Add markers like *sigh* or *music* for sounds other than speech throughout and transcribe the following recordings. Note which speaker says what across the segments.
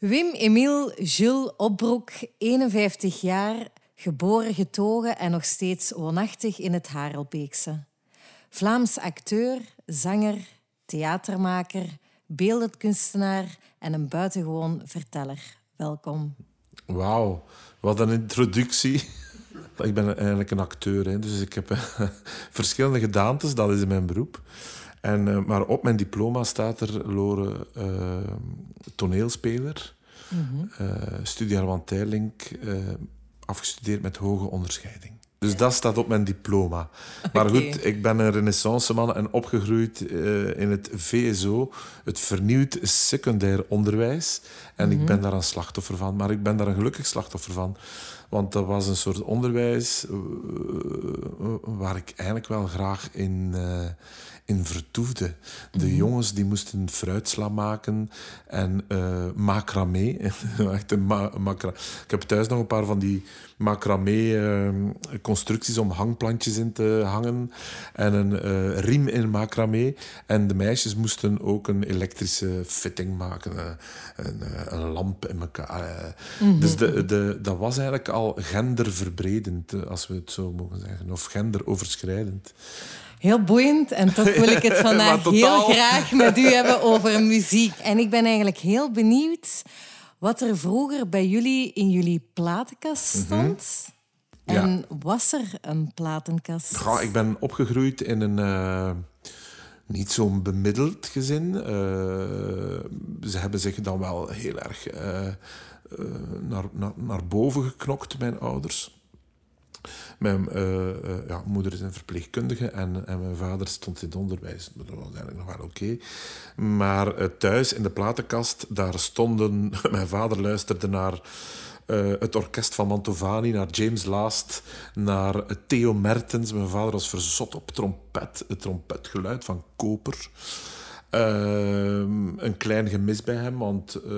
Speaker 1: Wim Emile Jules Opbroek, 51 jaar, geboren, getogen en nog steeds woonachtig in het Harelbeekse. Vlaams acteur, zanger, theatermaker, beeldend kunstenaar en een buitengewoon verteller. Welkom.
Speaker 2: Wauw, wat een introductie. *laughs* Ik ben eigenlijk een acteur, dus ik heb eh, *laughs* verschillende gedaantes, dat is mijn beroep. En, uh, maar op mijn diploma staat er Lore uh, toneelspeler, mm -hmm. studie Armand Teirlink, afgestudeerd met hoge onderscheiding. Dus dat staat op mijn diploma. Maar okay. goed, ik ben een renaissance man en opgegroeid uh, in het VSO, het vernieuwd secundair onderwijs. En mm -hmm. ik ben daar een slachtoffer van. Maar ik ben daar een gelukkig slachtoffer van. Want dat was een soort onderwijs uh, waar ik eigenlijk wel graag in, uh, in vertoefde. De mm. jongens die moesten fruitsla maken en uh, macramé. *laughs* Echt een ma macra ik heb thuis nog een paar van die macramé-constructies om hangplantjes in te hangen. En een riem in macramé. En de meisjes moesten ook een elektrische fitting maken. een, een lamp in elkaar. Mm -hmm. Dus de, de, dat was eigenlijk al genderverbredend, als we het zo mogen zeggen. Of genderoverschrijdend.
Speaker 1: Heel boeiend en toch *laughs* wil ik het *laughs* vandaag heel graag met u hebben over muziek. En ik ben eigenlijk heel benieuwd wat er vroeger bij jullie in jullie platenkast stond. Mm -hmm. En ja. was er een platenkast?
Speaker 2: Ik ben opgegroeid in een uh, niet zo'n bemiddeld gezin. Uh, ze hebben zich dan wel heel erg uh, naar, naar, naar boven geknokt, mijn ouders. Mijn uh, uh, ja, moeder is een verpleegkundige en, en mijn vader stond in het onderwijs. Dat was eigenlijk nog wel oké. Maar uh, thuis in de platenkast, daar stonden... *laughs* Mijn vader luisterde naar het orkest van Mantovani, naar James Last, naar Theo Mertens. Mijn vader was verzot op trompet, het trompetgeluid van koper. Uh, een klein gemis bij hem, want uh,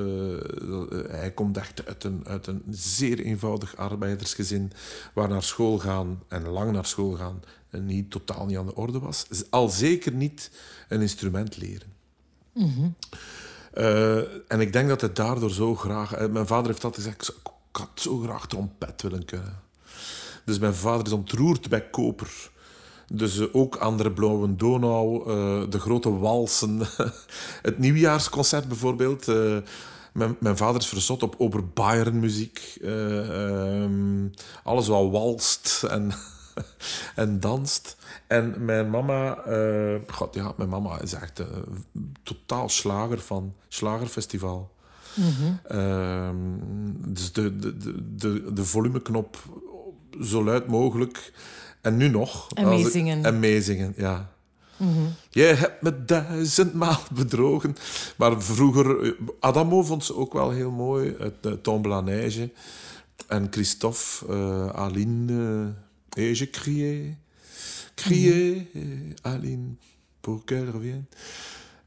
Speaker 2: hij komt echt uit een, uit een zeer eenvoudig arbeidersgezin waar naar school gaan en lang naar school gaan en niet totaal niet aan de orde was. Al zeker niet een instrument leren. Mm -hmm. uh, en ik denk dat hij daardoor zo graag... mijn vader heeft altijd gezegd, ik had zo graag trompet willen kunnen. Dus mijn vader is ontroerd bij koper. Dus uh, ook andere Blauwe Donau, uh, de grote walsen. *laughs* het nieuwjaarsconcert bijvoorbeeld. Uh, mijn, mijn, vader is verzot op Oberbayern muziek. Um, alles wat walst en, *laughs* en danst. En mijn mama, God, ja, mijn mama is echt totaal slager van Slagerfestival. Mm -hmm. um, dus de, de, de, de volumeknop zo luid mogelijk. En nu nog.
Speaker 1: En meezingen.
Speaker 2: En meezingen, ja. Mm -hmm. Jij hebt me duizendmaal *laughs* bedrogen. Maar vroeger... Adamo vond ze ook wel heel mooi. Het Tombe la Neige. En Christophe, uh, Aline... Uh, et je mm -hmm. Aline, pour qu'elle revienne.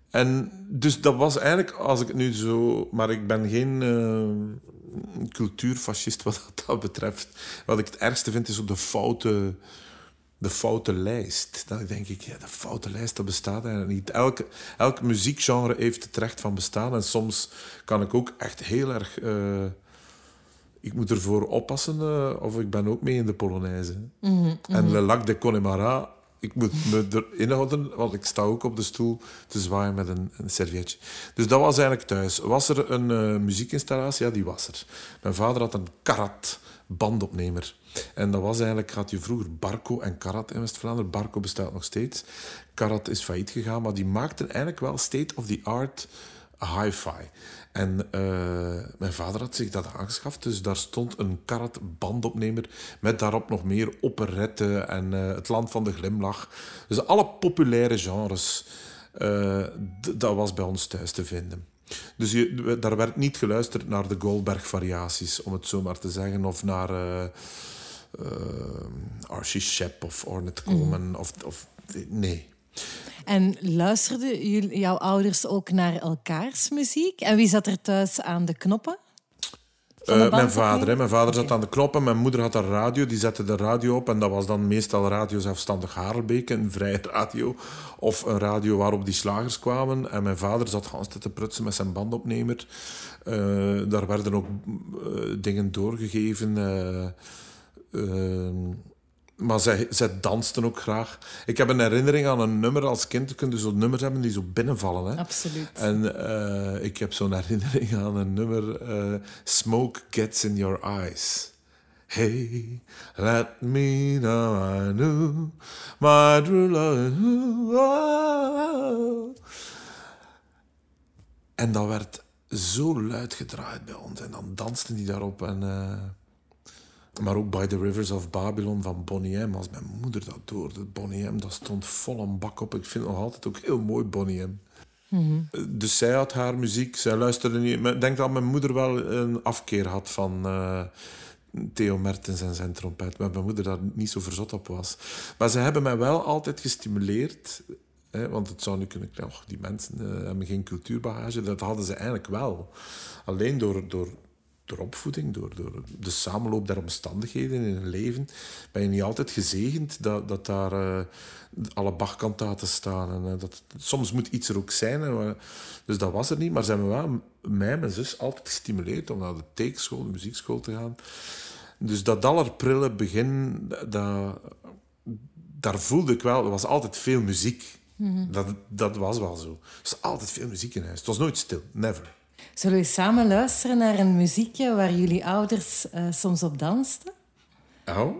Speaker 2: En dus dat was eigenlijk, als ik het nu zo... Maar ik ben geen uh, cultuurfascist wat dat betreft. Wat ik het ergste vind, is op de foute de foute lijst. Dan denk ik, ja, de foute lijst, dat bestaat eigenlijk niet. Elke, elk muziekgenre heeft het recht van bestaan. En soms kan ik ook echt heel erg... Uh, ik moet ervoor oppassen uh, of ik ben ook mee in de Polonaise. Mm -hmm, En Le Lac de Connemara, ik moet me erin houden, want ik sta ook op de stoel te zwaaien met een, een servietje. Dus dat was eigenlijk thuis. Was er een uh, muziekinstallatie? Ja, die was er. Mijn vader had een karat bandopnemer. En dat was eigenlijk, had je vroeger Barco en Karat in West-Vlaanderen. Barco bestaat nog steeds. Karat is failliet gegaan, maar die maakten eigenlijk wel state-of-the-art hi-fi. En uh, mijn vader had zich dat aangeschaft, dus daar stond een Karat bandopnemer met daarop nog meer operette en uh, het land van de glimlach. Dus alle populaire genres, uh, dat was bij ons thuis te vinden. Dus je, daar werd niet geluisterd naar de Goldberg-variaties, om het zo maar te zeggen, of naar Archie Shepp of Ornette Coleman. Mm. Of, of, nee.
Speaker 1: En luisterden jouw ouders ook naar elkaars muziek? En wie zat er thuis aan de knoppen?
Speaker 2: Eh, mijn vader. Hè. Mijn vader zat aan de knop en mijn moeder had een radio. Die zette de radio op en dat was dan meestal radio zelfstandig Harelbeke, een vrije radio. Of een radio waarop die slagers kwamen. En mijn vader zat tijd te prutsen met zijn bandopnemer. Eh, daar werden ook eh, dingen doorgegeven. Maar zij, zij dansten ook graag. Ik heb een herinnering aan een nummer als kind. Kun je zo'n nummers hebben die zo binnenvallen. Hè?
Speaker 1: Absoluut.
Speaker 2: En eh, ik heb zo'n *laughs* herinnering aan een nummer. eh, Smoke gets in your eyes. Hey, let me know I knew my true love. En dat werd zo luid gedraaid bij ons. En dan dansten die daarop. En, eh, maar ook By the Rivers of Babylon van Bonnie M. Als mijn moeder dat hoorde, Bonnie M, dat stond vol een bak op. Ik vind het nog altijd ook heel mooi, Bonnie M. Dus zij had haar muziek, zij luisterde niet. Ik denk dat mijn moeder wel een afkeer had van eh, Theo Mertens en zijn trompet. Maar mijn moeder daar niet zo verzot op was. Maar ze hebben mij wel altijd gestimuleerd. Hè, want het zou nu kunnen... Och, die mensen eh, hebben geen cultuurbagage. Dat hadden ze eigenlijk wel. Alleen door, door, door opvoeding, door, door de samenloop der omstandigheden in hun leven, ben je niet altijd gezegend dat, dat daar eh, alle Bachkantaten staan. En, eh, dat, soms moet iets er ook zijn. maar- dus dat was er niet. Maar ze hebben wel mij en mijn zus altijd gestimuleerd om naar de tekenschool, de muziekschool te gaan. Dus dat allerprille begin, dat, daar voelde ik wel... Er was altijd veel muziek. dat, dat was wel zo. Er was altijd veel muziek in huis. Het was nooit stil. Never.
Speaker 1: Zullen we samen luisteren naar een muziekje waar jullie ouders eh, soms op dansten?
Speaker 2: Oh?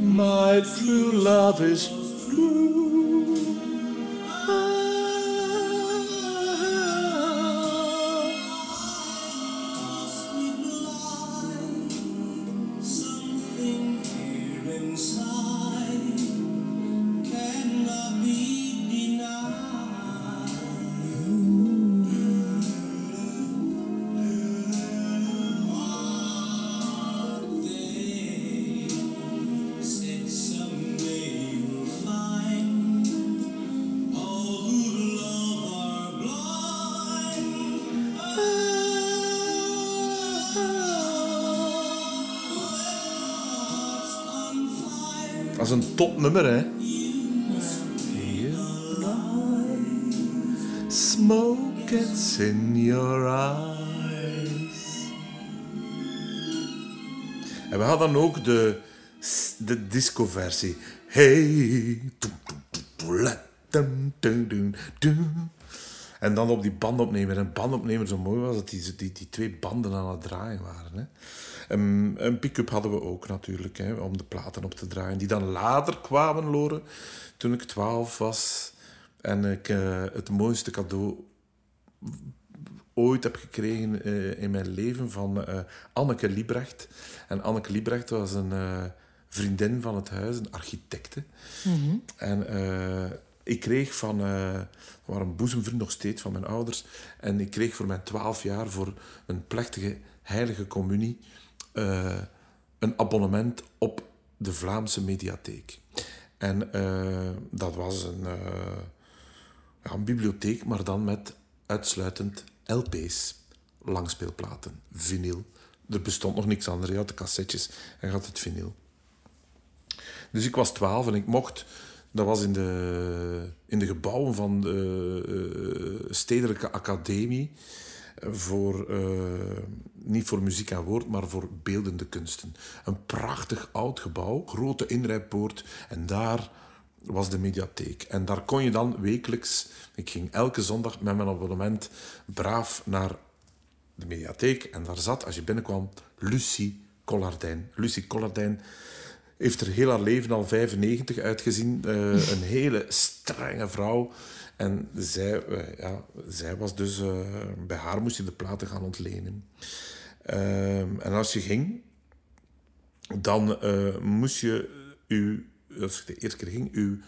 Speaker 2: My true love is Topnummer, hè? Smoke gets in your eyes. En we hadden ook de, de disco-versie. Hey. la, tum, tum, tum, tum. En dan op die bandopnemer. En bandopnemer zo mooi was dat die, die, die twee banden aan het draaien waren. Hè. En, een pick-up hadden we ook natuurlijk, hè, om de platen op te draaien. Die dan later kwamen, Loren, toen ik twaalf was. En ik eh, het mooiste cadeau ooit heb gekregen eh, in mijn leven van eh, Anneke Liebrecht. En Anneke Liebrecht was een vriendin van het huis, een architecte. En eh, ik kreeg van, waar een boezemvriend nog steeds van mijn ouders, en ik kreeg voor mijn twaalf jaar voor een plechtige heilige communie eh, een abonnement op de Vlaamse mediatheek. En eh, dat was een, ja, een bibliotheek, maar dan met uitsluitend LP's, langspeelplaten, vinyl. Er bestond nog niks anders. Je had de cassettes en je had het vinyl. Dus ik was twaalf en ik mocht... Dat was in de, in de gebouwen van de eh, Stedelijke Academie. Voor, eh, niet voor muziek en woord, maar voor beeldende kunsten. Een prachtig oud gebouw, grote inrijpoort. En daar was de mediatheek. En daar kon je dan wekelijks... Ik ging elke zondag met mijn abonnement braaf naar de mediatheek. En daar zat, als je binnenkwam, Lucie Collardijn. Lucie Collardijn heeft er heel haar leven al 95 uitgezien. Eh, *laughs* een hele strenge vrouw. En zij, eh, ja, zij was dus... eh, bij haar moest je de platen gaan ontlenen. Ehm, en als je ging, dan moest je u, als je de eerste keer ging, uw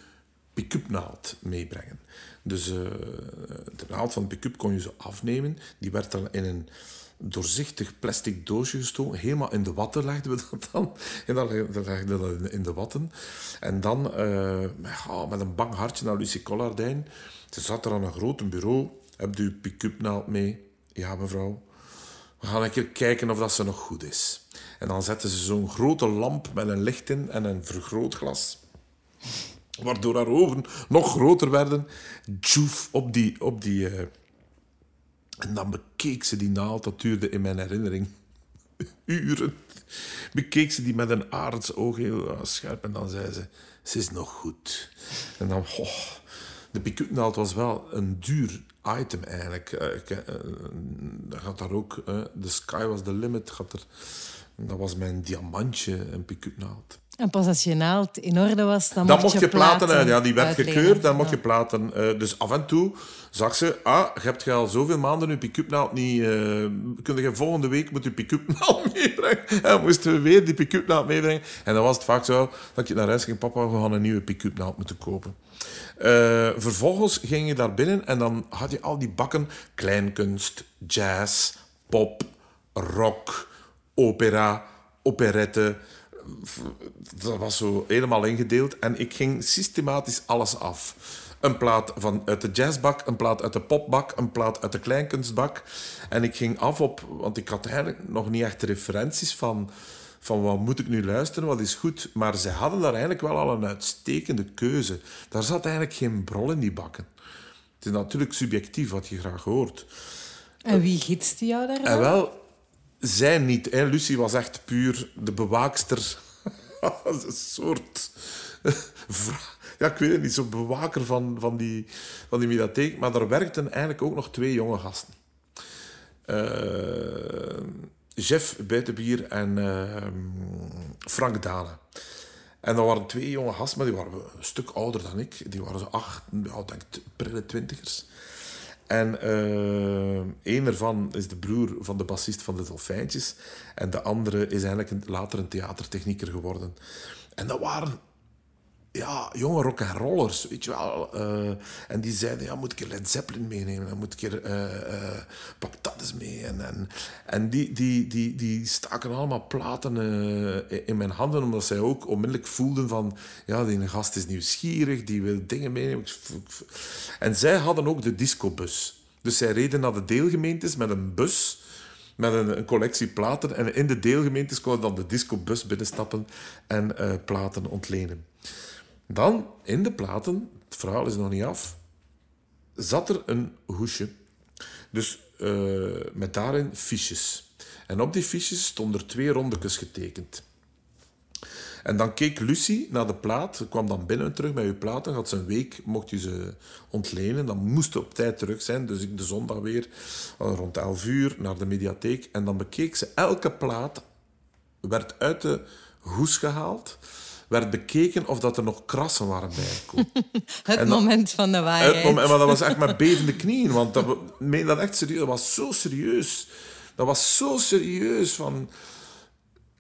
Speaker 2: pick-up naald meebrengen. Dus de naald van de pick-up kon je zo afnemen. Die werd dan in een doorzichtig plastic doosje gestoken. Helemaal in de watten legden we dat dan. *laughs* En dan legden we dat in- de watten. En dan eh, met een bang hartje naar Lucie Collardijn. Ze zat er aan een groot bureau. Heb uw pick-up naald mee? Ja, mevrouw. We gaan een keer kijken of dat ze nog goed is. En dan zetten ze zo'n grote lamp met een licht in en een vergrootglas. Waardoor haar ogen nog groter werden. Djoef op die... Op die eh, En dan bekeek ze die naald. Dat duurde in mijn herinnering *laughs* uren. Bekeek ze die met een arendsoog heel eh, scherp. En dan zei ze... Ze is nog goed. En dan... De pick-up naald was wel een duur item eigenlijk. Eh, ik, eh, gaat daar ook... eh, the sky was the limit. Gaat er, dat was mijn diamantje, een pick-up naald.
Speaker 1: En pas als je naald in orde was, dan,
Speaker 2: Dan mocht je platen uit. Ja, die werd gekeurd, dan mocht je platen. eh, dus af en toe zag ze, ah, je hebt al zoveel maanden je pick-up naald niet... eh kun je volgende week moet je pick-up *laughs* naald meebrengen? En dan moesten we weer die pick-up naald meebrengen. En dan was het vaak zo dat je naar huis ging, papa, we gaan een nieuwe pick-up naald moeten kopen. Eh, vervolgens ging je daar binnen en dan had je al die bakken kleinkunst, jazz, pop, rock, opera, operette dat was zo helemaal ingedeeld. En ik ging systematisch alles af. Een plaat van, uit de jazzbak, een plaat uit de popbak, een plaat uit de kleinkunstbak. En ik ging af op... Want ik had eigenlijk nog niet echt referenties van... Van wat moet ik nu luisteren, wat is goed. Maar ze hadden daar eigenlijk wel al een uitstekende keuze. Daar zat eigenlijk geen brol in die bakken. Het is natuurlijk subjectief wat je graag hoort.
Speaker 1: En wie gidste jou daar?
Speaker 2: En wel, zij niet. Hè. Lucie was echt puur de bewaakster. *laughs* een soort... vra- Ja, ik weet het niet, zo'n bewaker van, van, die, van die mediatheek. Maar daar werkten eigenlijk ook nog twee jonge gasten. Eh, Jeff Buitenbier en eh, Frank Dane. En dat waren twee jonge gasten, maar die waren een stuk ouder dan ik. Die waren zo acht, ja, denk prille twintigers. En eh een ervan is de broer van de bassist van de Dolfijntjes. En de andere is eigenlijk later een theatertechnieker geworden. En dat waren ja, jonge rock and rollers, weet je wel. Eh, en die zeiden, ja, moet ik Led Zeppelin meenemen? Dan moet ik er Pop Taddes mee. En, en, en die, die, die, die staken allemaal platen eh, in mijn handen, omdat zij ook onmiddellijk voelden van, ja, die gast is nieuwsgierig, die wil dingen meenemen. En zij hadden ook de discobus. Dus zij reden naar de deelgemeentes met een bus met een, een collectie platen. En in de deelgemeentes kon je dan de discobus binnenstappen en eh, platen ontlenen. Dan, in de platen, het verhaal is nog niet af, zat er een hoesje. Dus eh, met daarin fiches. En op die fiches stonden er twee rondekes getekend. En dan keek Lucie naar de plaat, Ze kwam dan binnen terug met uw platen, had ze een week, mocht je ze ontlenen, dan moest op tijd terug zijn. Dus ik de zondag weer eh, rond 11 uur naar de mediatheek en dan bekeek ze elke plaat, werd uit de hoes gehaald, werd bekeken of dat er nog krassen waren bijgekomen. *laughs*
Speaker 1: Het moment van de waarheid.
Speaker 2: Het moment- maar dat was echt met bevende knieën, want dat, meen dat echt serieus. Dat was zo serieus. Dat was zo serieus. Van...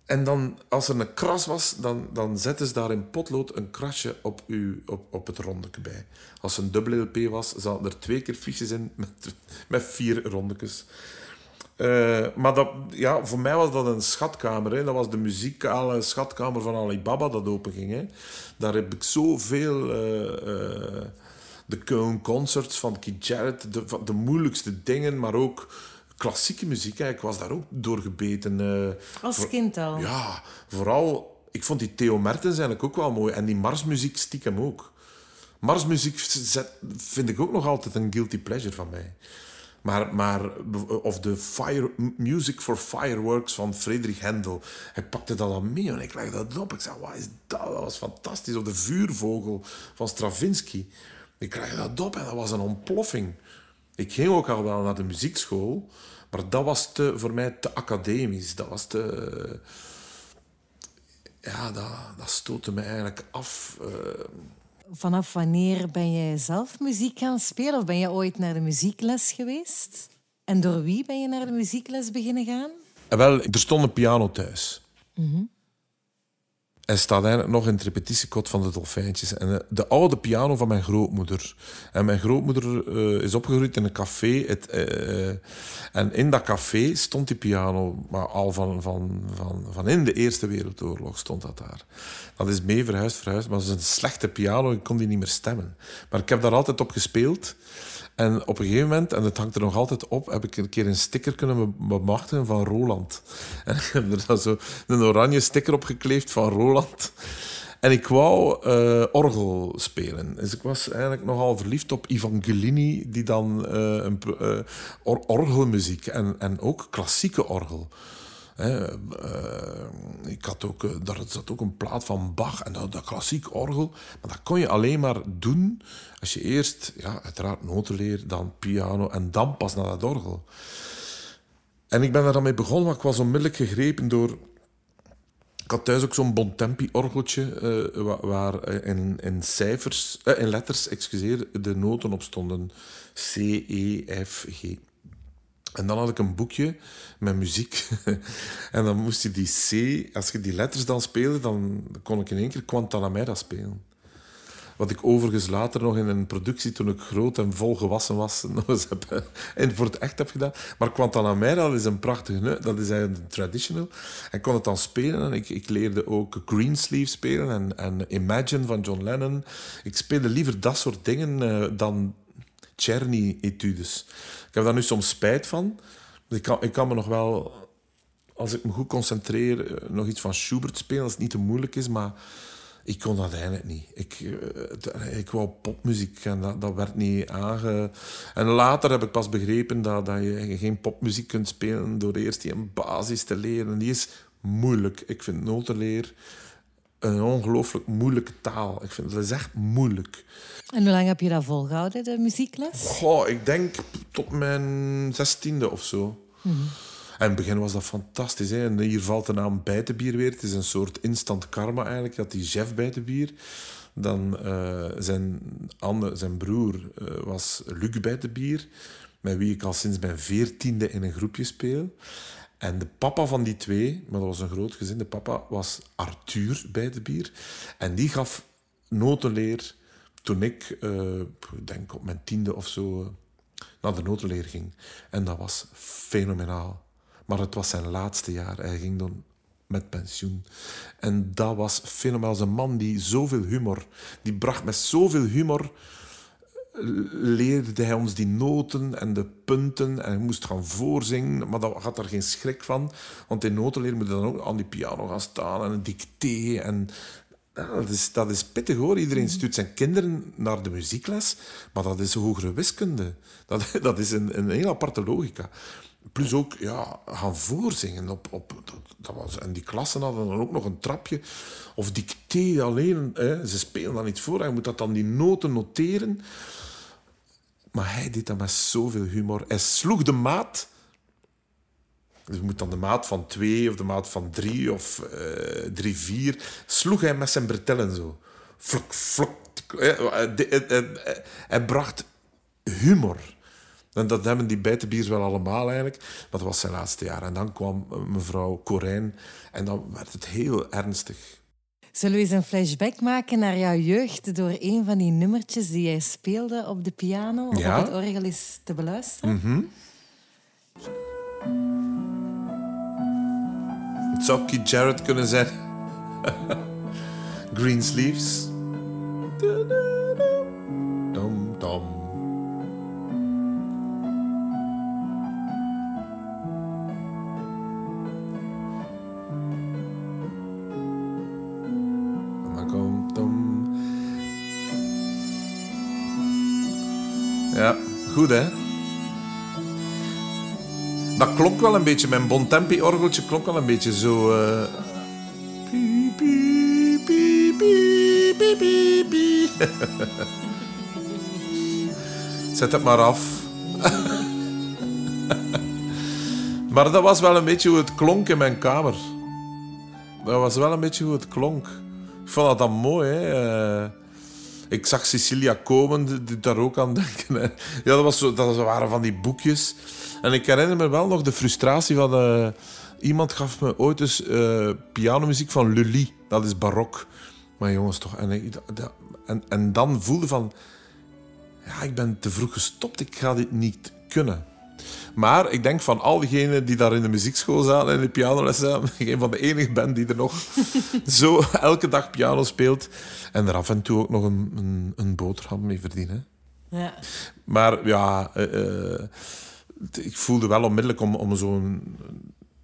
Speaker 2: En dan, als er een kras was, dan, dan zetten ze daar in potlood een krasje op, uw, op, op het rondeke bij. Als het een dubbele LP was, zaten er twee keer fiches in met, met vier rondekes. Eh, maar dat, ja, voor mij was dat een schatkamer. Hè. Dat was de muzikale schatkamer van Alibaba dat openging. Hè. Daar heb ik zoveel... eh, de Köln Concerts van Keith Jarrett, de, de moeilijkste dingen, maar ook klassieke muziek. Hè. Ik was daar ook doorgebeten. eh
Speaker 1: Als
Speaker 2: voor-
Speaker 1: kind al.
Speaker 2: ja, vooral... Ik vond die Theo Mertens eigenlijk ook wel mooi. En die Marsmuziek stiekem ook. Marsmuziek vind ik ook nog altijd een guilty pleasure van mij. Maar, maar of de fire, Music for Fireworks van Friedrich Händel. Hij pakte dat dan mee en ik legde dat op. Ik zei, wat is dat? Dat was fantastisch. Of de Vuurvogel van Stravinsky. Ik legde dat op en dat was een ontploffing. Ik ging ook al wel naar de muziekschool, maar dat was te, voor mij te academisch. Dat was te... Ja, dat, dat stootte me eigenlijk af. eh.
Speaker 1: Vanaf wanneer ben jij zelf muziek gaan spelen? Of ben je ooit naar de muziekles geweest? En door wie ben je naar de muziekles beginnen gaan?
Speaker 2: En wel, er stond een piano thuis. En staat eigenlijk nog in het repetitiekot van de Dolfijntjes. En eh, de oude piano van mijn grootmoeder. En mijn grootmoeder eh, is opgegroeid in een café. Het, eh, en in dat café stond die piano, maar al van, van, van, van in de Eerste Wereldoorlog stond dat daar. Dat is mee verhuisd, verhuisd. Maar dat is een slechte piano, ik kon die niet meer stemmen. Maar ik heb daar altijd op gespeeld. En op een gegeven moment, en het hangt er nog altijd op, heb ik een keer een sticker kunnen be- bemachtigen van Roland. *laughs* En ik heb er dan zo een oranje sticker op gekleefd van Roland. En ik wou eh, orgel spelen. Dus ik was eigenlijk nogal verliefd op Evangelini, die dan eh, een, eh, or- orgelmuziek en, en ook klassieke orgel. Hè, eh, ik had ook, eh, daar zat ook een plaat van Bach en dat, dat klassiek orgel. Maar dat kon je alleen maar doen als je eerst, ja, uiteraard notenleer, dan piano en dan pas naar dat orgel. En ik ben daar dan mee begonnen, maar ik was onmiddellijk gegrepen door... Ik had thuis ook zo'n Bontempi-orgeltje eh, wa- waar eh, in, in cijfers, eh, in letters, excuseer, de noten op stonden. C, E, F, G. En dan had ik een boekje met muziek. *laughs* en dan moest je die C, als je die letters dan speelde, dan kon ik in één keer Guantanamera spelen. Wat ik overigens later nog in een productie, toen ik groot en vol gewassen was, *laughs* nog eens heb, en voor het echt heb gedaan. Maar Guantanamera, dat is een prachtige, dat is eigenlijk een traditional. En kon het dan spelen en ik, ik leerde ook Greensleeve spelen en, en Imagine van John Lennon. Ik speelde liever dat soort dingen eh, dan Czerny-etudes. Ik heb daar nu soms spijt van. Ik kan, ik kan me nog wel, als ik me goed concentreer, eh, nog iets van Schubert spelen, als het niet te moeilijk is, maar ik kon dat eigenlijk niet. Ik, eh, het- ik wou popmuziek en dat, dat werd niet aange... En later heb ik pas begrepen dat, dat je geen popmuziek kunt spelen door eerst die een basis te leren. Die is moeilijk. Ik vind notenleer een ongelooflijk moeilijke taal. Ik vind dat is echt moeilijk.
Speaker 1: En hoe lang heb je dat volgehouden, de muziekles?
Speaker 2: Goh, ik denk tot mijn zestiende of zo. En in het begin was dat fantastisch. Hè? En hier valt de naam Bijtenbier weer. Het is een soort instant karma eigenlijk. Dat die chef Bijtenbier. Dan eh, zijn, ander, zijn broer eh, was Luc Bijtenbier. Met wie ik al sinds mijn veertiende in een groepje speel. En de papa van die twee, maar dat was een groot gezin, de papa was Arthur Bijtenbier. En die gaf notenleer toen ik, eh, denk op mijn tiende of zo, eh, naar de notenleer ging. En dat was fenomenaal. Maar het was zijn laatste jaar. Hij ging dan met pensioen. En dat was fenomenaal. Een man die zoveel humor... Die bracht met zoveel humor... Leerde hij ons die noten en de punten. En hij moest gaan voorzingen. Maar dat had er geen schrik van. Want in notenleer moet je dan ook aan die piano gaan staan. En een. En dat, is, dat is pittig hoor. Iedereen stuurt zijn kinderen naar de muziekles, maar dat is hogere wiskunde. Dat, *laughs* dat is een, een heel aparte logica. Plus ook ja, gaan voorzingen. Op, op, dat, was, en die klassen hadden dan ook nog een trapje. Of dicté alleen. Hè. Ze spelen dan niet voor. Hij moet dat dan die noten noteren. Maar hij deed dat met zoveel humor. Hij sloeg de maat. Dus je moet dan de maat van twee of de maat van drie of eh, drie, vier. Sloeg hij met zijn bretellen zo. Flok, flok. Eh, eh, Hij bracht humor. En dat hebben die bijtenbiers wel allemaal eigenlijk. Maar dat was zijn laatste jaar. En dan kwam mevrouw Corijn. En dan werd het heel ernstig.
Speaker 1: Zullen we eens een flashback maken naar jouw jeugd door een van die nummertjes die jij speelde op de piano of
Speaker 2: Ja.
Speaker 1: op het orgel eens te beluisteren?
Speaker 2: Het zou Keith Jarrett kunnen zijn. *laughs* Greensleeves. Dom, goed hè? Dat klonk wel een beetje, mijn Bontempi-orgeltje klonk wel een beetje zo... piep. *laughs* Zet het maar af. *laughs* maar dat was wel een beetje hoe het klonk in mijn kamer. Dat was wel een beetje hoe het klonk. Ik vond dat dan mooi, hè. Eh, ik zag Cecilia komen, die daar ook aan denken. Hè. Ja, dat, was zo, dat waren van die boekjes. En ik herinner me wel nog de frustratie van... eh, iemand gaf me ooit eens eh, pianomuziek van Lully. Dat is barok. Maar jongens, toch. En, en, en dan voelde van... Ja, ik ben te vroeg gestopt. Ik ga dit niet kunnen. Maar ik denk van al diegenen die daar in de muziekschool zaten en de pianoles zaten, *laughs* ik een van de enige ben die er nog *laughs* zo elke dag piano speelt en er af en toe ook nog een, een, een boterham mee verdienen.
Speaker 1: Ja.
Speaker 2: Maar ja, eh, eh, ik voelde wel onmiddellijk om, om zo'n...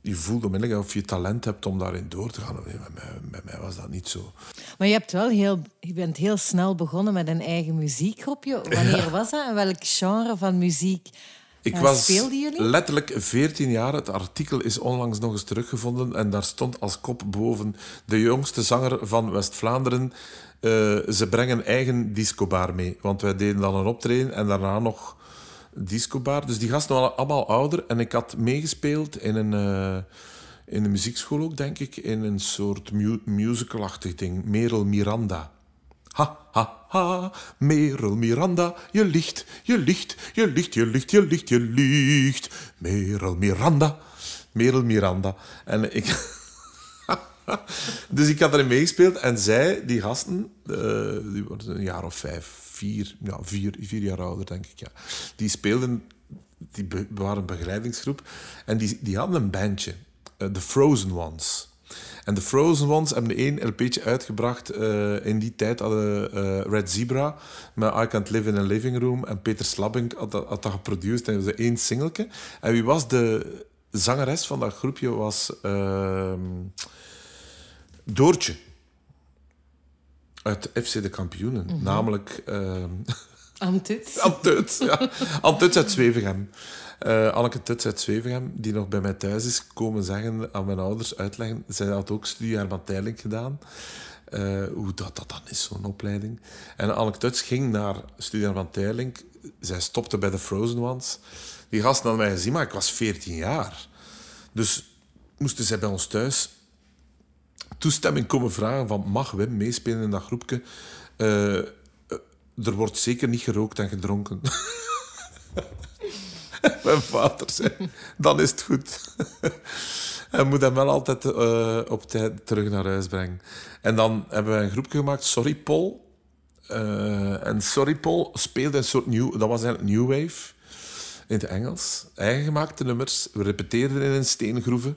Speaker 2: Je voelt onmiddellijk of je talent hebt om daarin door te gaan. Bij mij, bij mij was dat niet zo.
Speaker 1: Maar je, hebt wel heel, je bent heel snel begonnen met een eigen muziekgroepje. *laughs* Wanneer was dat en welk genre van muziek
Speaker 2: Ik was letterlijk 14 jaar. Het artikel is onlangs nog eens teruggevonden. En daar stond als kop boven... De jongste zanger van West-Vlaanderen. eh, ze brengen eigen discobar mee. Want wij deden dan een optreden en daarna nog discobar. Dus die gasten waren allemaal ouder. En ik had meegespeeld in een... eh, in de muziekschool ook, denk ik. In een soort mu musicalachtig ding. Merel Miranda. Ha, ha, ha, Merel Miranda, je liegt, je liegt, je liegt, je liegt, je liegt, je liegt. Merel Miranda, Merel Miranda. En ik... *laughs* dus ik had erin meegespeeld en zij, die gasten, eh, die waren een jaar of vijf, vier, ja, vier, vier jaar ouder, denk ik, ja. Die speelden, die waren een begeleidingsgroep en die, die hadden een bandje, eh, The Frozen Ones. En de Frozen Ones hebben één LP'tje uitgebracht. eh, in die tijd hadden eh, Red Zebra met I Can't Live in a Living Room. En Peter Slabbing had dat, had dat geproduceerd. En was één singeltje. En wie was de zangeres van dat groepje? Was ehm, Doortje. Uit FC de Kampioenen. Namelijk... ehm,
Speaker 1: Aan Tuts. *laughs*
Speaker 2: Anne Tuts, ja. Anne Tuts uit Zwevegem. Eh Anneke Tuts uit Zwevegem, die nog bij mij thuis is komen zeggen aan mijn ouders, uitleggen. Zij had ook studie Herman Teiling gedaan. Eh, hoe dat, dat dan is, zo'n opleiding. En Anneke Tuts ging naar studie Herman Teiling. Zij stopte bij de Frozen Ones. Die gasten hadden mij gezien, maar ik was 14 jaar. Dus moesten zij bij ons thuis toestemming komen vragen van mag Wim meespelen in dat groepje? Eh, er wordt zeker niet gerookt en gedronken. *laughs* *laughs* Mijn vader zei, dan is het goed. *laughs* Hij moet hem wel altijd eh, op tijd terug naar huis brengen. En dan hebben wij een groepje gemaakt, Sorry Paul. Eh, en Sorry Paul speelde een soort new... Dat was eigenlijk New Wave in het Engels. Eigen gemaakte nummers. We repeteerden in een steengroeven.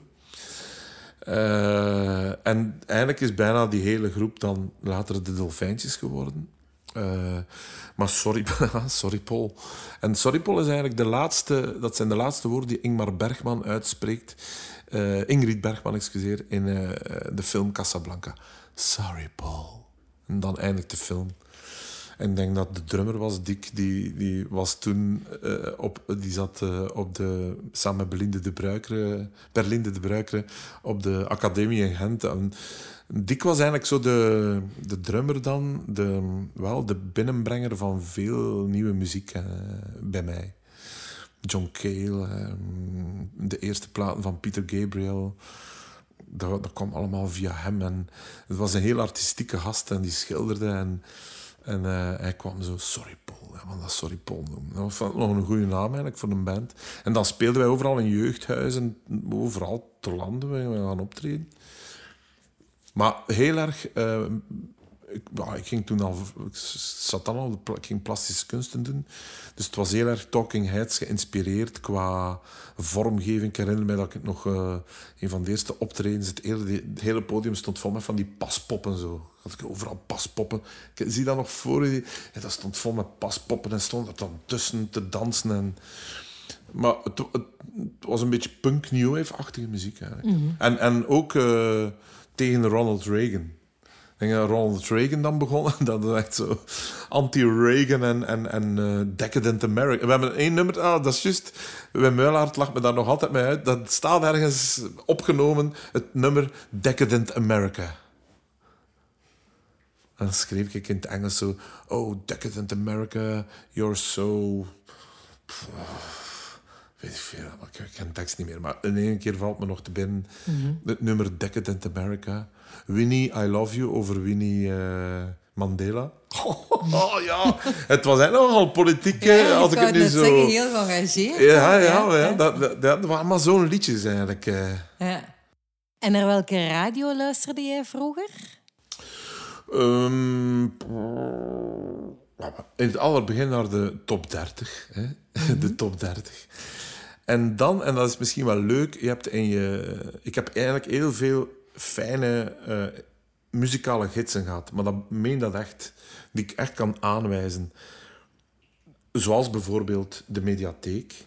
Speaker 2: Eh, en eigenlijk is bijna die hele groep dan later de Dolfijntjes geworden. Eh, maar sorry, *laughs* sorry Paul. En sorry Paul is eigenlijk de laatste, dat zijn de laatste woorden die Ingmar Bergman uitspreekt. Eh, Ingrid Bergman, excuseer, in eh, de film Casablanca. Sorry Paul. En dan eindigt de film. En ik denk dat de drummer was, Dick, die, die was toen op, die zat op de, samen met de Bruikere, Berlinde de Bruikere op de academie in Gent. En Dick was eigenlijk zo de, de drummer dan, de, wel de binnenbrenger van veel nieuwe muziek eh, bij mij. John Cale, eh, de eerste platen van Peter Gabriel. Dat, dat kwam allemaal via hem. En het was een heel artistieke gast en die schilderde. En, en eh, hij kwam zo, sorry Paul, man, dat sorry Paul noemen. Dat was nog een goede naam eigenlijk voor een band. En dan speelden wij overal in jeugdhuizen, overal te landen, we gaan optreden. Maar heel erg... eh, ik, ik ging toen al... Ik zat dan al... Ik ging plastische kunsten doen. Dus het was heel erg Talking Heads geïnspireerd qua vormgeving. Ik herinner mij dat ik nog... eh, een van de eerste optredens... Het hele, het hele podium stond vol met van die paspoppen zo. Had ik overal paspoppen. Ik zie dat nog voor je. Ja, dat stond vol met paspoppen en stond er dan tussen te dansen. En, maar het, het, het was een beetje punk new wave-achtige muziek eigenlijk. En, en ook eh, tegen Ronald Reagan. Ik Ronald Reagan dan begon. *laughs* Dat is echt zo anti-Reagan en, en, en eh, decadent America. We hebben één nummer, ah, dat is juist. Wim Muilaert lacht me daar nog altijd mee uit. Dat staat ergens opgenomen, het nummer Decadent America. En dan schreef ik in het Engels zo... Oh, Decadent America, you're so... Weet ik veel, maar ik ken tekst niet meer. Maar in één keer valt me nog te binnen het nummer Decadent America. Winnie, I Love You, over Winnie eh, Mandela. *laughs* Oh, ja, het was eigenlijk nogal politiek,
Speaker 1: Ja,
Speaker 2: als ik het nu zo...
Speaker 1: zeggen, heel geëngageerd.
Speaker 2: Ja,
Speaker 1: hè?
Speaker 2: ja, ja, dat, dat, dat waren maar zo'n liedjes eigenlijk. eh.
Speaker 1: Ja. En naar welke radio luisterde jij vroeger?
Speaker 2: Ehm, in het allerbegin naar de top 30. Hè? *laughs* De top 30. En dan, en dat is misschien wel leuk, je hebt in je, ik heb eigenlijk heel veel fijne eh, muzikale gidsen gehad. Maar dat meen dat echt, die ik echt kan aanwijzen. Zoals bijvoorbeeld de mediatheek.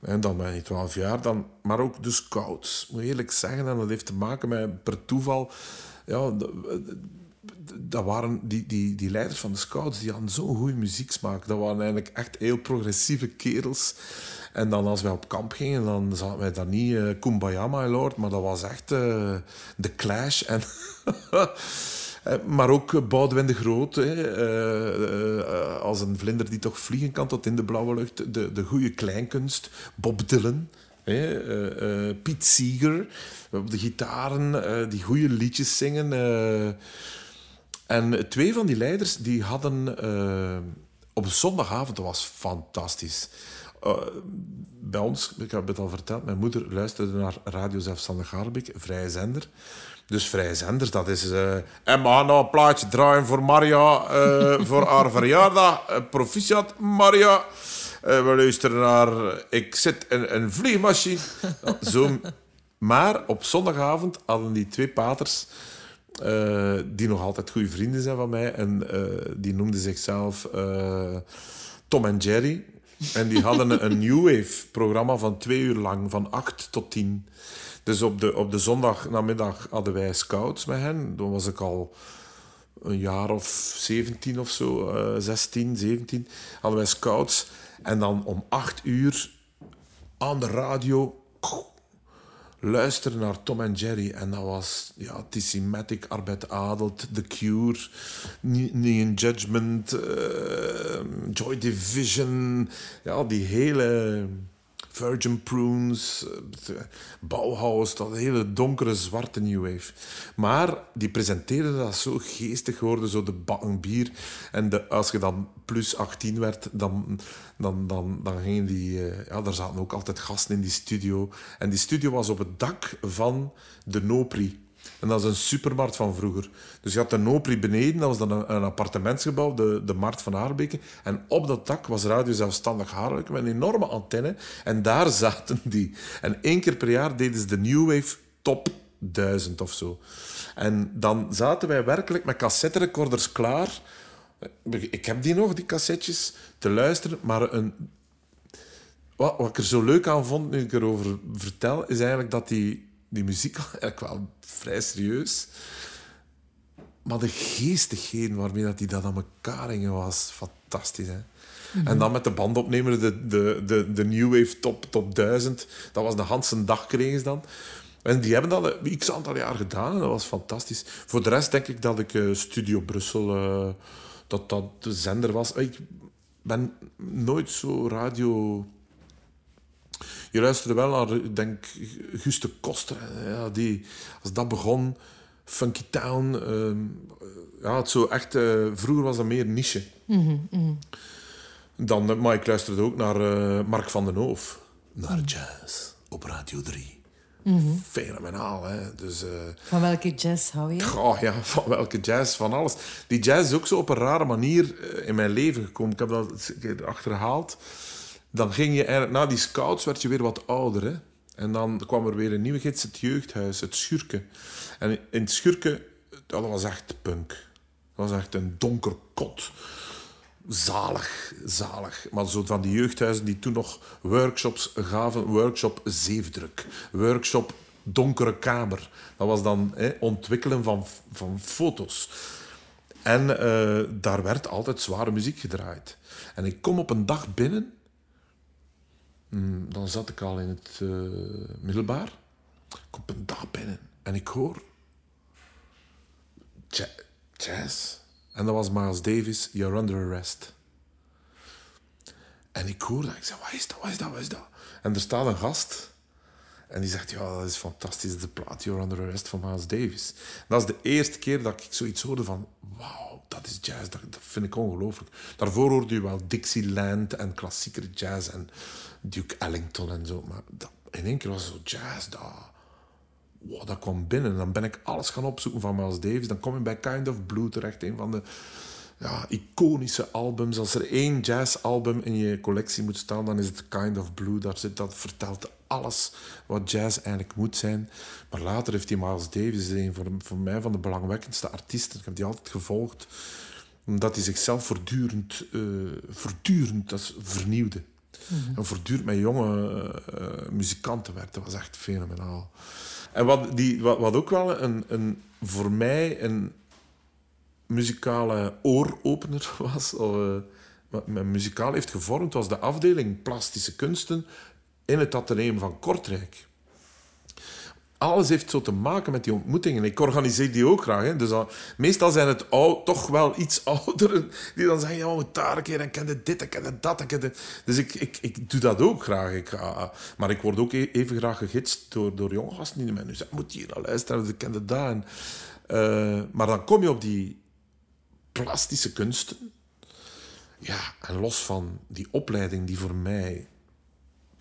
Speaker 2: En dan ben je 12 jaar, dan, maar ook de scouts. Moet eerlijk zeggen, en dat heeft te maken met per toeval. Ja, dat waren die, die, die leiders van de scouts, die hadden zo'n goede muzieksmaak. Dat waren eigenlijk echt heel progressieve kerels. En dan als wij op kamp gingen, dan zaten wij daar niet eh Kumbaya, my lord, maar dat was echt eh The Clash. En *laughs* Eh, maar ook Boudewijn de Groot, hè, als een vlinder die toch vliegen kan tot in de blauwe lucht. De, de goede kleinkunst, Bob Dylan. Hè, eh, Piet Seeger op de gitaren, die goede liedjes zingen. En twee van die leiders die hadden eh, op zondagavond, dat was fantastisch. Eh, bij ons, ik heb het al verteld, mijn moeder luisterde naar Radio Zelfstandig Harbeek, vrije zender. Dus vrije zenders, dat is... en we gaan nou een plaatje draaien voor Maria, eh, voor haar *laughs* verjaardag. Proficiat, Maria. We luisteren naar Ik zit in een vliegmachine. *laughs* Zo. Maar op zondagavond hadden die twee paters, eh, die nog altijd goede vrienden zijn van mij, en eh, die noemden zichzelf eh, Tom en Jerry. En die hadden een *laughs* New Wave programma van twee uur lang, van acht tot tien. Dus op de, op de zondagnamiddag hadden wij scouts met hen. Toen was ik al een jaar of 17 of zo, eh 16, 17, hadden wij scouts. En dan om acht uur aan de radio luisteren naar Tom en Jerry. En dat was ja, Tissimatic, Arbeid Adelt, The Cure, Ne- Neon Judgment, eh, Joy Division. Ja, die hele Virgin Prunes, eh, Bauhaus, dat hele donkere zwarte New Wave. Maar die presenteerden dat zo geestig geworden, zo de bakken bier. En de, als je dan plus 18 werd, dan, dan, dan, dan gingen die... eh, ja, daar zaten ook altijd gasten in die studio. En die studio was op het dak van de Nopri. En dat is een supermarkt van vroeger. Dus je had de Nopri beneden, dat was dan een, appartementsgebouw, de, de Markt van Haarbeke. En op dat dak was Radio Zelfstandig Haarbeke met een enorme antenne. En daar *laughs* zaten die. En één keer per jaar deden ze de New Wave Top 1000 of zo. En dan zaten wij werkelijk met cassetterecorders klaar. Ik heb die nog, die cassettes, te luisteren. Maar een, wat, wat ik er zo leuk aan vond, nu ik erover vertel, is eigenlijk dat die, die muziek *laughs* eigenlijk wel vrij serieus. Maar de geestigheden waarmee dat die dat aan elkaar hingen, was fantastisch. Hè? En dan met de bandopnemer, de, de, de, de New Wave Top, top 1000. Dat was de Hansen dag kregen ze dan. En die hebben dat een x aantal jaar gedaan en dat was fantastisch. Voor de rest denk ik dat ik eh, Studio Brussel, eh, dat dat de zender was. Ik ben nooit zo radio... Je luisterde wel naar, denk, Guus de Koster. Ja, die, als dat begon, Funky Town. ehm, ja, het zo echt... eh, vroeger was dat meer niche. Dan, eh, maar ik luisterde ook naar eh, Mark van den Hoof. Naar jazz op Radio 3. Fenomenaal, hè. Dus...
Speaker 1: Van welke jazz hou je?
Speaker 2: Oh ja, *laughs* van welke jazz, van alles. Die jazz is ook zo op een rare manier in mijn leven gekomen. Ik heb dat een keer achterhaald. Dan ging je eigenlijk, na die scouts werd je weer wat ouder. Hè? En dan kwam er weer een nieuwe gids, het jeugdhuis, het schurken. En in het schurken, dat was echt punk. Dat was echt een donker kot. Zalig, zalig. Maar zo van die jeugdhuizen die toen nog workshops gaven. Workshop zeefdruk. Workshop donkere kamer. Dat was dan hè, ontwikkelen van, van foto's. En eh, daar werd altijd zware muziek gedraaid. En ik kom op een dag binnen. Hmm, dan zat ik al in het eh, middelbaar. Ik kom een dag binnen en ik hoor ja- jazz. En dat was Miles Davis, You're Under Arrest. En ik hoor dat. Ik zeg, wat is dat, wat is dat, wat is dat? En er staat een gast. En die zegt, ja, dat is fantastisch, de plaat You're Under Arrest van Miles Davis. Dat is de eerste keer dat ik zoiets hoorde van, wauw, dat is jazz, dat, vind ik ongelooflijk. Daarvoor hoorde je wel Dixieland en klassiekere jazz en Duke Ellington en zo. Maar dat, in één keer was zo jazz, dat, wow, dat kwam binnen. Dan ben ik alles gaan opzoeken van Miles Davis. Dan kom je bij Kind of Blue terecht, een van de ja, iconische albums. Als er één jazzalbum in je collectie moet staan, dan is het Kind of Blue. Daar zit, dat vertelt alles wat jazz eigenlijk moet zijn. Maar later heeft hij Miles Davis, een voor, voor mij van de belangwekkendste artiesten. Ik heb die altijd gevolgd, omdat hij zichzelf voortdurend, eh, voortdurend dat En voortdurend met jonge eh, muzikanten werd. Dat was echt fenomenaal. En wat, die, wat, wat ook wel een, een, voor mij een muzikale ooropener *laughs* was, eh, wat mij muzikaal heeft gevormd, was de afdeling plastische kunsten in het ateneum van Kortrijk. Alles heeft zo te maken met die ontmoetingen. Ik organiseer die ook graag. Hè. Dus meestal zijn het toch wel iets *laughs* ouderen die dan zeggen: Ja, we moeten daar een keer en kende dit en kende dat. En kende... Dus ik, ik, ik doe dat ook graag. Ik, ga- maar ik word ook e- even graag gegidst door, door jonge gasten die mij nu zeggen: Moet je hier naar luisteren, ik kende dat. En, eh, maar dan kom je op die plastische kunsten. Ja, en los van die opleiding die voor mij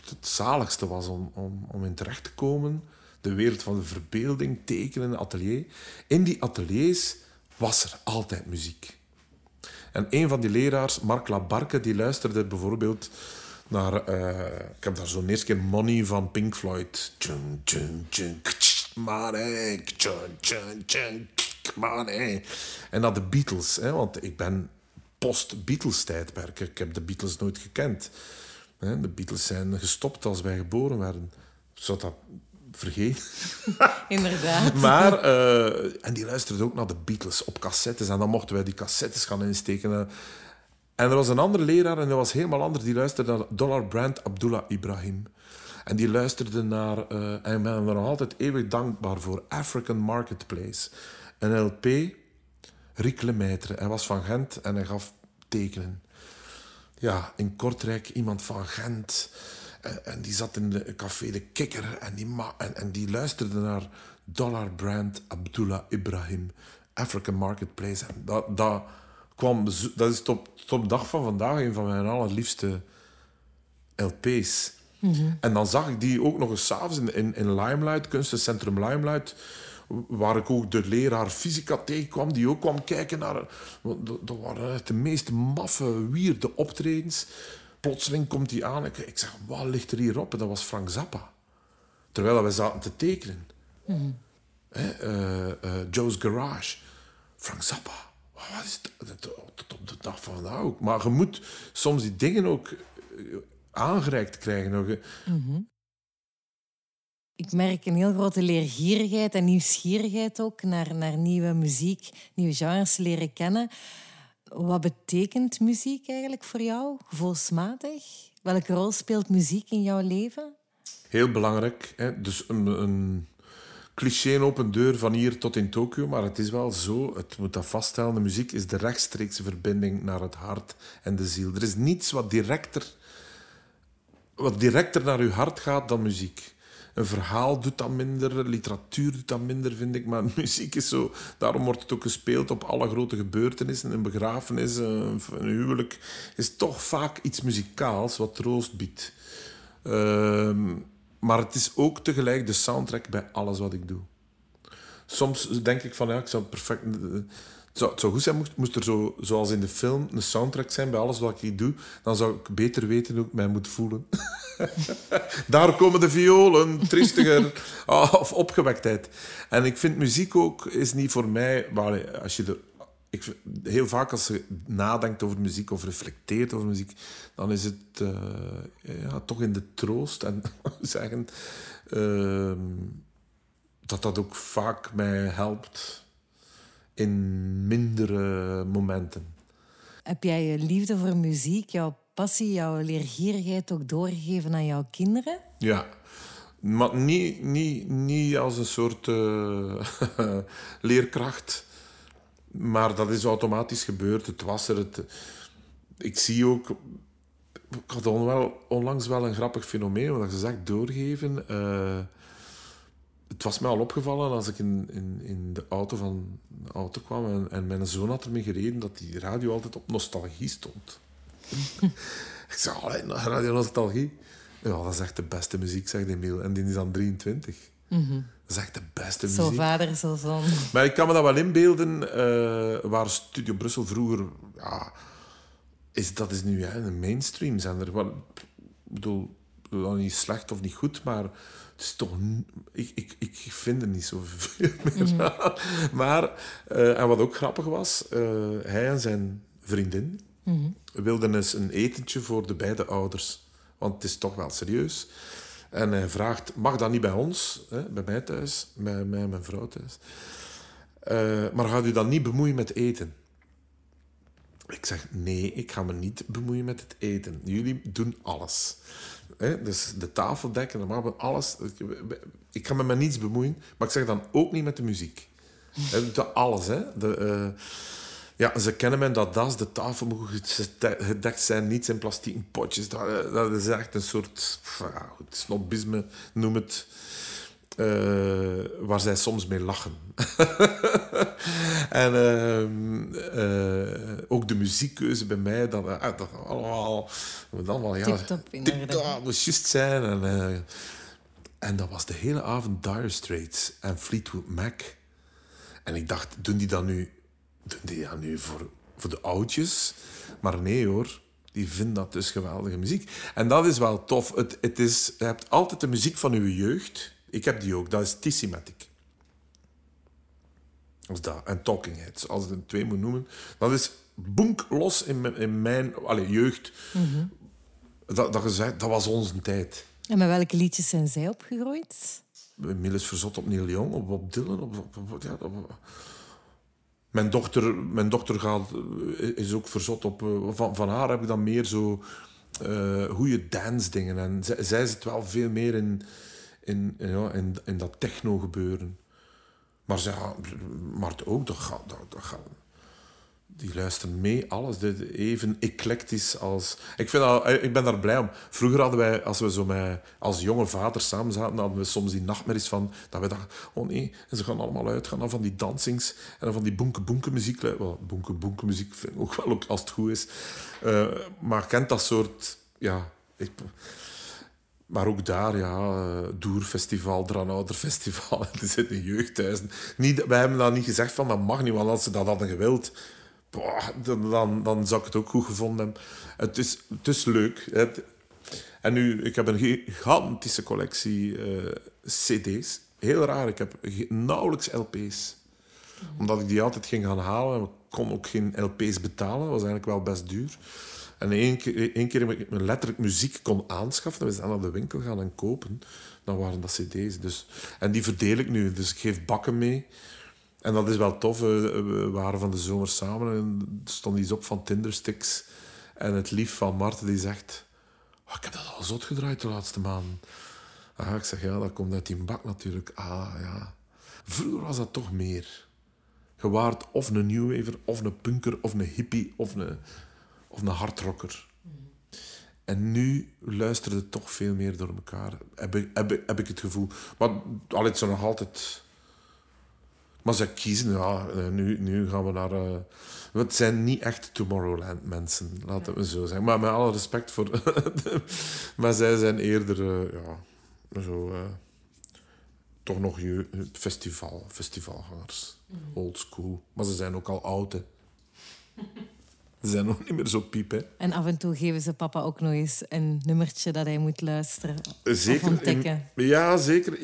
Speaker 2: het zaligste was om, om, om in terecht te komen. De wereld van de verbeelding, tekenen, atelier. In die ateliers was er altijd muziek. En een van die leraars, Mark Labarke, die luisterde bijvoorbeeld naar... eh, ik heb daar zo'n eerste keer Money van Pink Floyd. Tjung, tjung, tjung, money. En naar de Beatles, hè, want ik ben post-Beatles-tijdperk. Ik heb de Beatles nooit gekend. De Beatles zijn gestopt als wij geboren werden. Zou dat vergeten. *laughs*
Speaker 1: Inderdaad.
Speaker 2: Maar, eh, en die luisterde ook naar de Beatles op cassettes. En dan mochten wij die cassettes gaan insteken. En er was een andere leraar, en dat was helemaal anders, die luisterde naar Dollar Brand Abdullah Ibrahim. En die luisterde naar, eh, en ik ben er nog altijd eeuwig dankbaar voor, African Marketplace. Een LP, Rick Lemaitre. Hij was van Gent en hij gaf tekenen. Ja, in Kortrijk iemand van Gent. Eh, En die zat in de café De Kikker en die, ma- en, en die luisterde naar Dollar Brand Abdullah Ibrahim, African Marketplace. En dat, dat, kwam, dat is tot, tot de dag van vandaag een van mijn allerliefste LP's. En dan zag ik die ook nog eens s'avonds in, in, in Limelight, kunstencentrum Limelight, waar ik ook de leraar fysica tegenkwam, die ook kwam kijken naar... Dat dat waren echt de meest maffe, wierde optredens. Plotseling komt hij aan. Ik, ik zeg, wat ligt er hier op? En dat was Frank Zappa. Terwijl we zaten te tekenen. Hè, eh, eh, Joe's Garage. Frank Zappa. Wat is dat? Tot op de dag van vandaag ook. Maar je moet soms die dingen ook eh, aangereikt krijgen. nog, hè.
Speaker 1: Ik merk een heel grote leergierigheid en nieuwsgierigheid ook naar, naar nieuwe muziek, nieuwe genres leren kennen. Wat betekent muziek eigenlijk voor jou, gevoelsmatig? Welke rol speelt muziek in jouw leven?
Speaker 2: Heel belangrijk. Hè? Dus een, een cliché een open deur van hier tot in Tokio. Maar het is wel zo, het moet dat vaststellen. De muziek is de rechtstreekse verbinding naar het hart en de ziel. Er is niets wat directer, wat directer naar uw hart gaat dan muziek. Een verhaal doet dat minder, literatuur doet dat minder, vind ik. Maar *laughs* muziek is zo... Daarom wordt het ook gespeeld op alle grote gebeurtenissen. Een begrafenis, een, huwelijk... is toch vaak iets muzikaals wat troost biedt. Ehm, maar het is ook tegelijk de soundtrack bij alles wat ik doe. Soms denk ik van ja, ik zou perfect. Het zou, het zou goed zijn moest, moest er zo, zoals in de film een soundtrack zijn bij alles wat ik doe. Dan zou ik beter weten hoe ik mij moet voelen. *laughs* Daar komen de violen, triestiger *laughs* ah, of opgewektheid. En ik vind muziek ook is niet voor mij. Maar als je er, ik, heel vaak als je nadenkt over muziek of reflecteert over muziek, dan is het eh, ja, toch in de troost en *laughs* zeggen ehm, dat dat ook vaak mij helpt in mindere momenten.
Speaker 1: Heb jij je liefde voor muziek, jouw passie, jouw leergierigheid ook doorgegeven aan jouw kinderen?
Speaker 2: Ja, maar niet, niet, niet als een soort eh, *laughs* leerkracht. Maar dat is automatisch gebeurd. Het was er. Het, ik zie ook... Ik had onwel, onlangs wel een grappig fenomeen, wat ze zegt doorgeven. Eh, het was mij al opgevallen als ik in, in, in de auto van de auto kwam en, en mijn zoon had ermee gereden dat die radio altijd op nostalgie stond. *laughs* ik zei, allee, radio nostalgie. Ja, dat is echt de beste muziek, zegt Emiel. En die is dan 23. Dat is echt de beste
Speaker 1: Zo
Speaker 2: muziek.
Speaker 1: vader, zo zoon.
Speaker 2: Maar ik kan me dat wel inbeelden, eh, waar Studio Brussel vroeger... Ja, is, dat is nu hè, een mainstream zender. Ik bedoel, bedoel, niet slecht of niet goed, maar is toch... Ik, ik, ik vind er niet zoveel *laughs* meer aan. Maar, eh, en wat ook grappig was, eh, hij en zijn vriendin wilden eens een etentje voor de beide ouders. Want het is toch wel serieus. En hij vraagt, mag dat niet bij ons, hè, bij mij thuis, bij mij en mijn vrouw thuis. Eh, maar gaat u dan niet bemoeien met eten? Ik zeg, nee, ik ga me niet bemoeien met het eten. Jullie doen alles. Dus de tafel dekken, normaal maar alles. Ik, ik ga me met niets bemoeien, maar ik zeg dan ook niet met de muziek. Hè, De alles, hè. De, eh, ja, ze kennen mij dat das, de tafel moet gede- gedekt zijn, niet in plastieken potjes. Dat, eh, dat is echt een soort ja, snobisme, noem het. Eh, waar zij soms mee lachen. *laughs* en ehm, eh, ook de muziekkeuze bij mij, dat, eh, dat allemaal, moet allemaal ja,
Speaker 1: Tip-top,
Speaker 2: moest juist zijn. En, eh, en dat was de hele avond Dire Straits en Fleetwood Mac. En ik dacht, doen die dat nu, doen die dat nu voor, voor de oudjes? Maar nee hoor, die vinden dat dus geweldige muziek. En dat is wel tof. Het, het is, je hebt altijd de muziek van uw jeugd. Ik heb die ook, dat is Tissimatic. Is dat. En Talking Heads, als ik het twee moet noemen. Dat is boenk los in mijn, in mijn allez, jeugd. dat, dat, gezegd, dat was onze tijd.
Speaker 1: En met welke liedjes zijn zij opgegroeid?
Speaker 2: Miel is verzot op Neil Young, op Bob Dylan. Op, op, op- ja, op- mijn, dochter, mijn dochter gaat, eh, is ook verzot op... eh, Van, van haar heb ik dan meer zo eh goede dance dingen. En zij, zij zit wel veel meer in, in, ja, in, in dat techno gebeuren. Maar, zij, Mart ook, dat gaat... Dat, dat die luisteren mee, alles. Even eclectisch als... Ik, vind dat, ik ben daar blij om. Vroeger hadden wij, als we zo met, als jonge vaders samen zaten, hadden we soms die nachtmerries van... Dat we dachten, oh nee, en ze gaan allemaal uitgaan van die dansings en van die boenke-boenke muziek. Wel, boenke-boenke muziek vind ik ook wel, ook als het goed is. Eh, maar kent dat soort... Ja, ik, maar ook daar, ja, eh, Doerfestival, Dranouderfestival, het *laughs* is in jeugdhuizen. Niet, wij hebben dan niet gezegd van dat mag niet, want als ze dat hadden gewild, boah, dan, dan, zou ik het ook goed gevonden hebben. Het is, het is leuk. En nu, ik heb een gigantische collectie eh, cd's. Heel raar, ik heb nauwelijks lp's. Omdat ik die altijd ging gaan halen. en Ik kon ook geen lp's betalen, dat was eigenlijk wel best duur. En één keer, één keer ik me letterlijk muziek kon aanschaffen. We zijn naar de winkel gaan en kopen. Dan waren dat cd's. Dus, en die verdeel ik nu. Dus ik geef bakken mee. En dat is wel tof. We waren van de zomer samen en er stond iets op van Tindersticks. En het lief van Marten die zegt... "Oh, ik heb dat al zot gedraaid de laatste maanden. Ah, ik zeg, ja, dat komt uit die bak natuurlijk. Ah, ja. Vroeger was dat toch meer. Je of een newwaver, of een punker, of een hippie, of een, of een hardrocker. En nu luisterde toch veel meer door elkaar. Heb ik, heb, ik- heb ik het gevoel. Maar allee, het zijn nog altijd... Maar ze kiezen, ja, eh, nu, nu gaan we naar... eh, het zijn niet echt Tomorrowland mensen, laten we zo zeggen. Maar met alle respect voor... *laughs* maar zij zijn eerder, eh, ja, zo... toch nog je, festival, festivalgangers. Old school. Maar ze zijn ook al oud, hè. Ze zijn nog niet meer zo piep, hè.
Speaker 1: En af en toe geven ze papa ook nog eens een nummertje dat hij moet luisteren of ontdekken.
Speaker 2: Ja, zeker.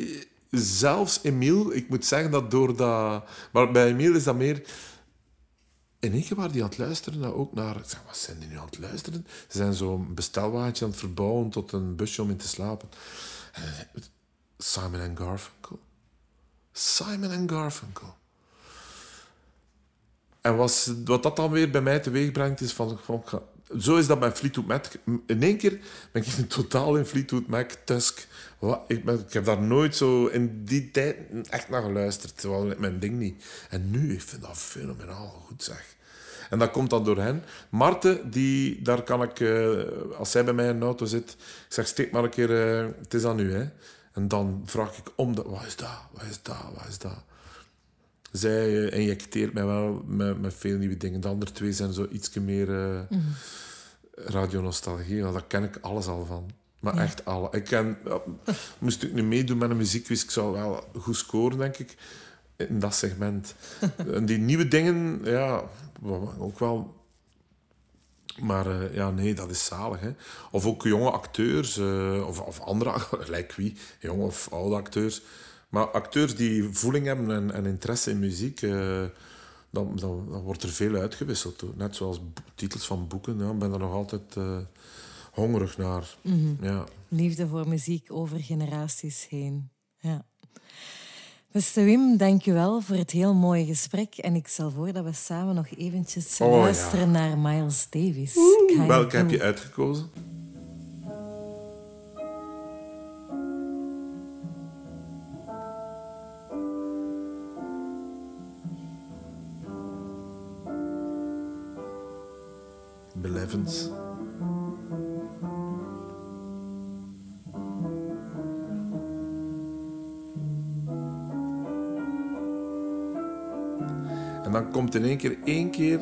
Speaker 2: Zelfs Emiel, ik moet zeggen dat door dat... Maar bij Emiel is dat meer... In één keer waren die aan het luisteren naar, ook naar... Ik zeg, wat zijn die nu aan het luisteren? Ze zijn zo'n bestelwagentje aan het verbouwen tot een busje om in te slapen. En ik, Simon en Garfunkel. Simon en Garfunkel. En was, wat dat dan weer bij mij teweeg brengt, is van... van zo is dat bij Fleetwood Mac. In één keer ben ik *laughs* totaal in Fleetwood Mac, Tusk. Ik, ben, ik heb daar nooit zo in die tijd echt naar geluisterd. Was mijn ding niet. En nu, ik vind dat fenomenaal goed, zeg. En dat komt dan door hen. Marten, die, daar kan ik, eh, als zij bij mij in de auto zit, ik zeg, steek maar een keer, eh, het is aan u, hè. En dan vraag ik om, de, wat is dat, wat is dat, wat is dat? Zij eh, injecteert mij wel met, met veel nieuwe dingen. De andere twee zijn zo iets meer eh radionostalgie. want Daar ken ik alles al van. Maar echt alle. Ik ken, ja, moest ik nu meedoen met een muziekquiz, ik zou wel goed scoren, denk ik, in dat segment. *laughs* en die nieuwe dingen, ja, ook wel... Maar eh, ja, nee, dat is zalig. Hè. Of ook jonge acteurs, of, of andere, *laughs* lijkt wie, jonge of oude acteurs. Maar acteurs die voeling hebben en, en interesse in muziek, eh, dan, dan, dan wordt er veel uitgewisseld. Net zoals titels van boeken, ja, ik ben er nog altijd eh, hongerig naar. Ja.
Speaker 1: Liefde voor muziek over generaties heen. Ja. Beste Wim, dank je wel voor het heel mooie gesprek. En ik stel voor dat we samen nog eventjes
Speaker 2: Oh, ja.
Speaker 1: luisteren naar Miles Davis.
Speaker 2: Welke heb je uitgekozen? In één keer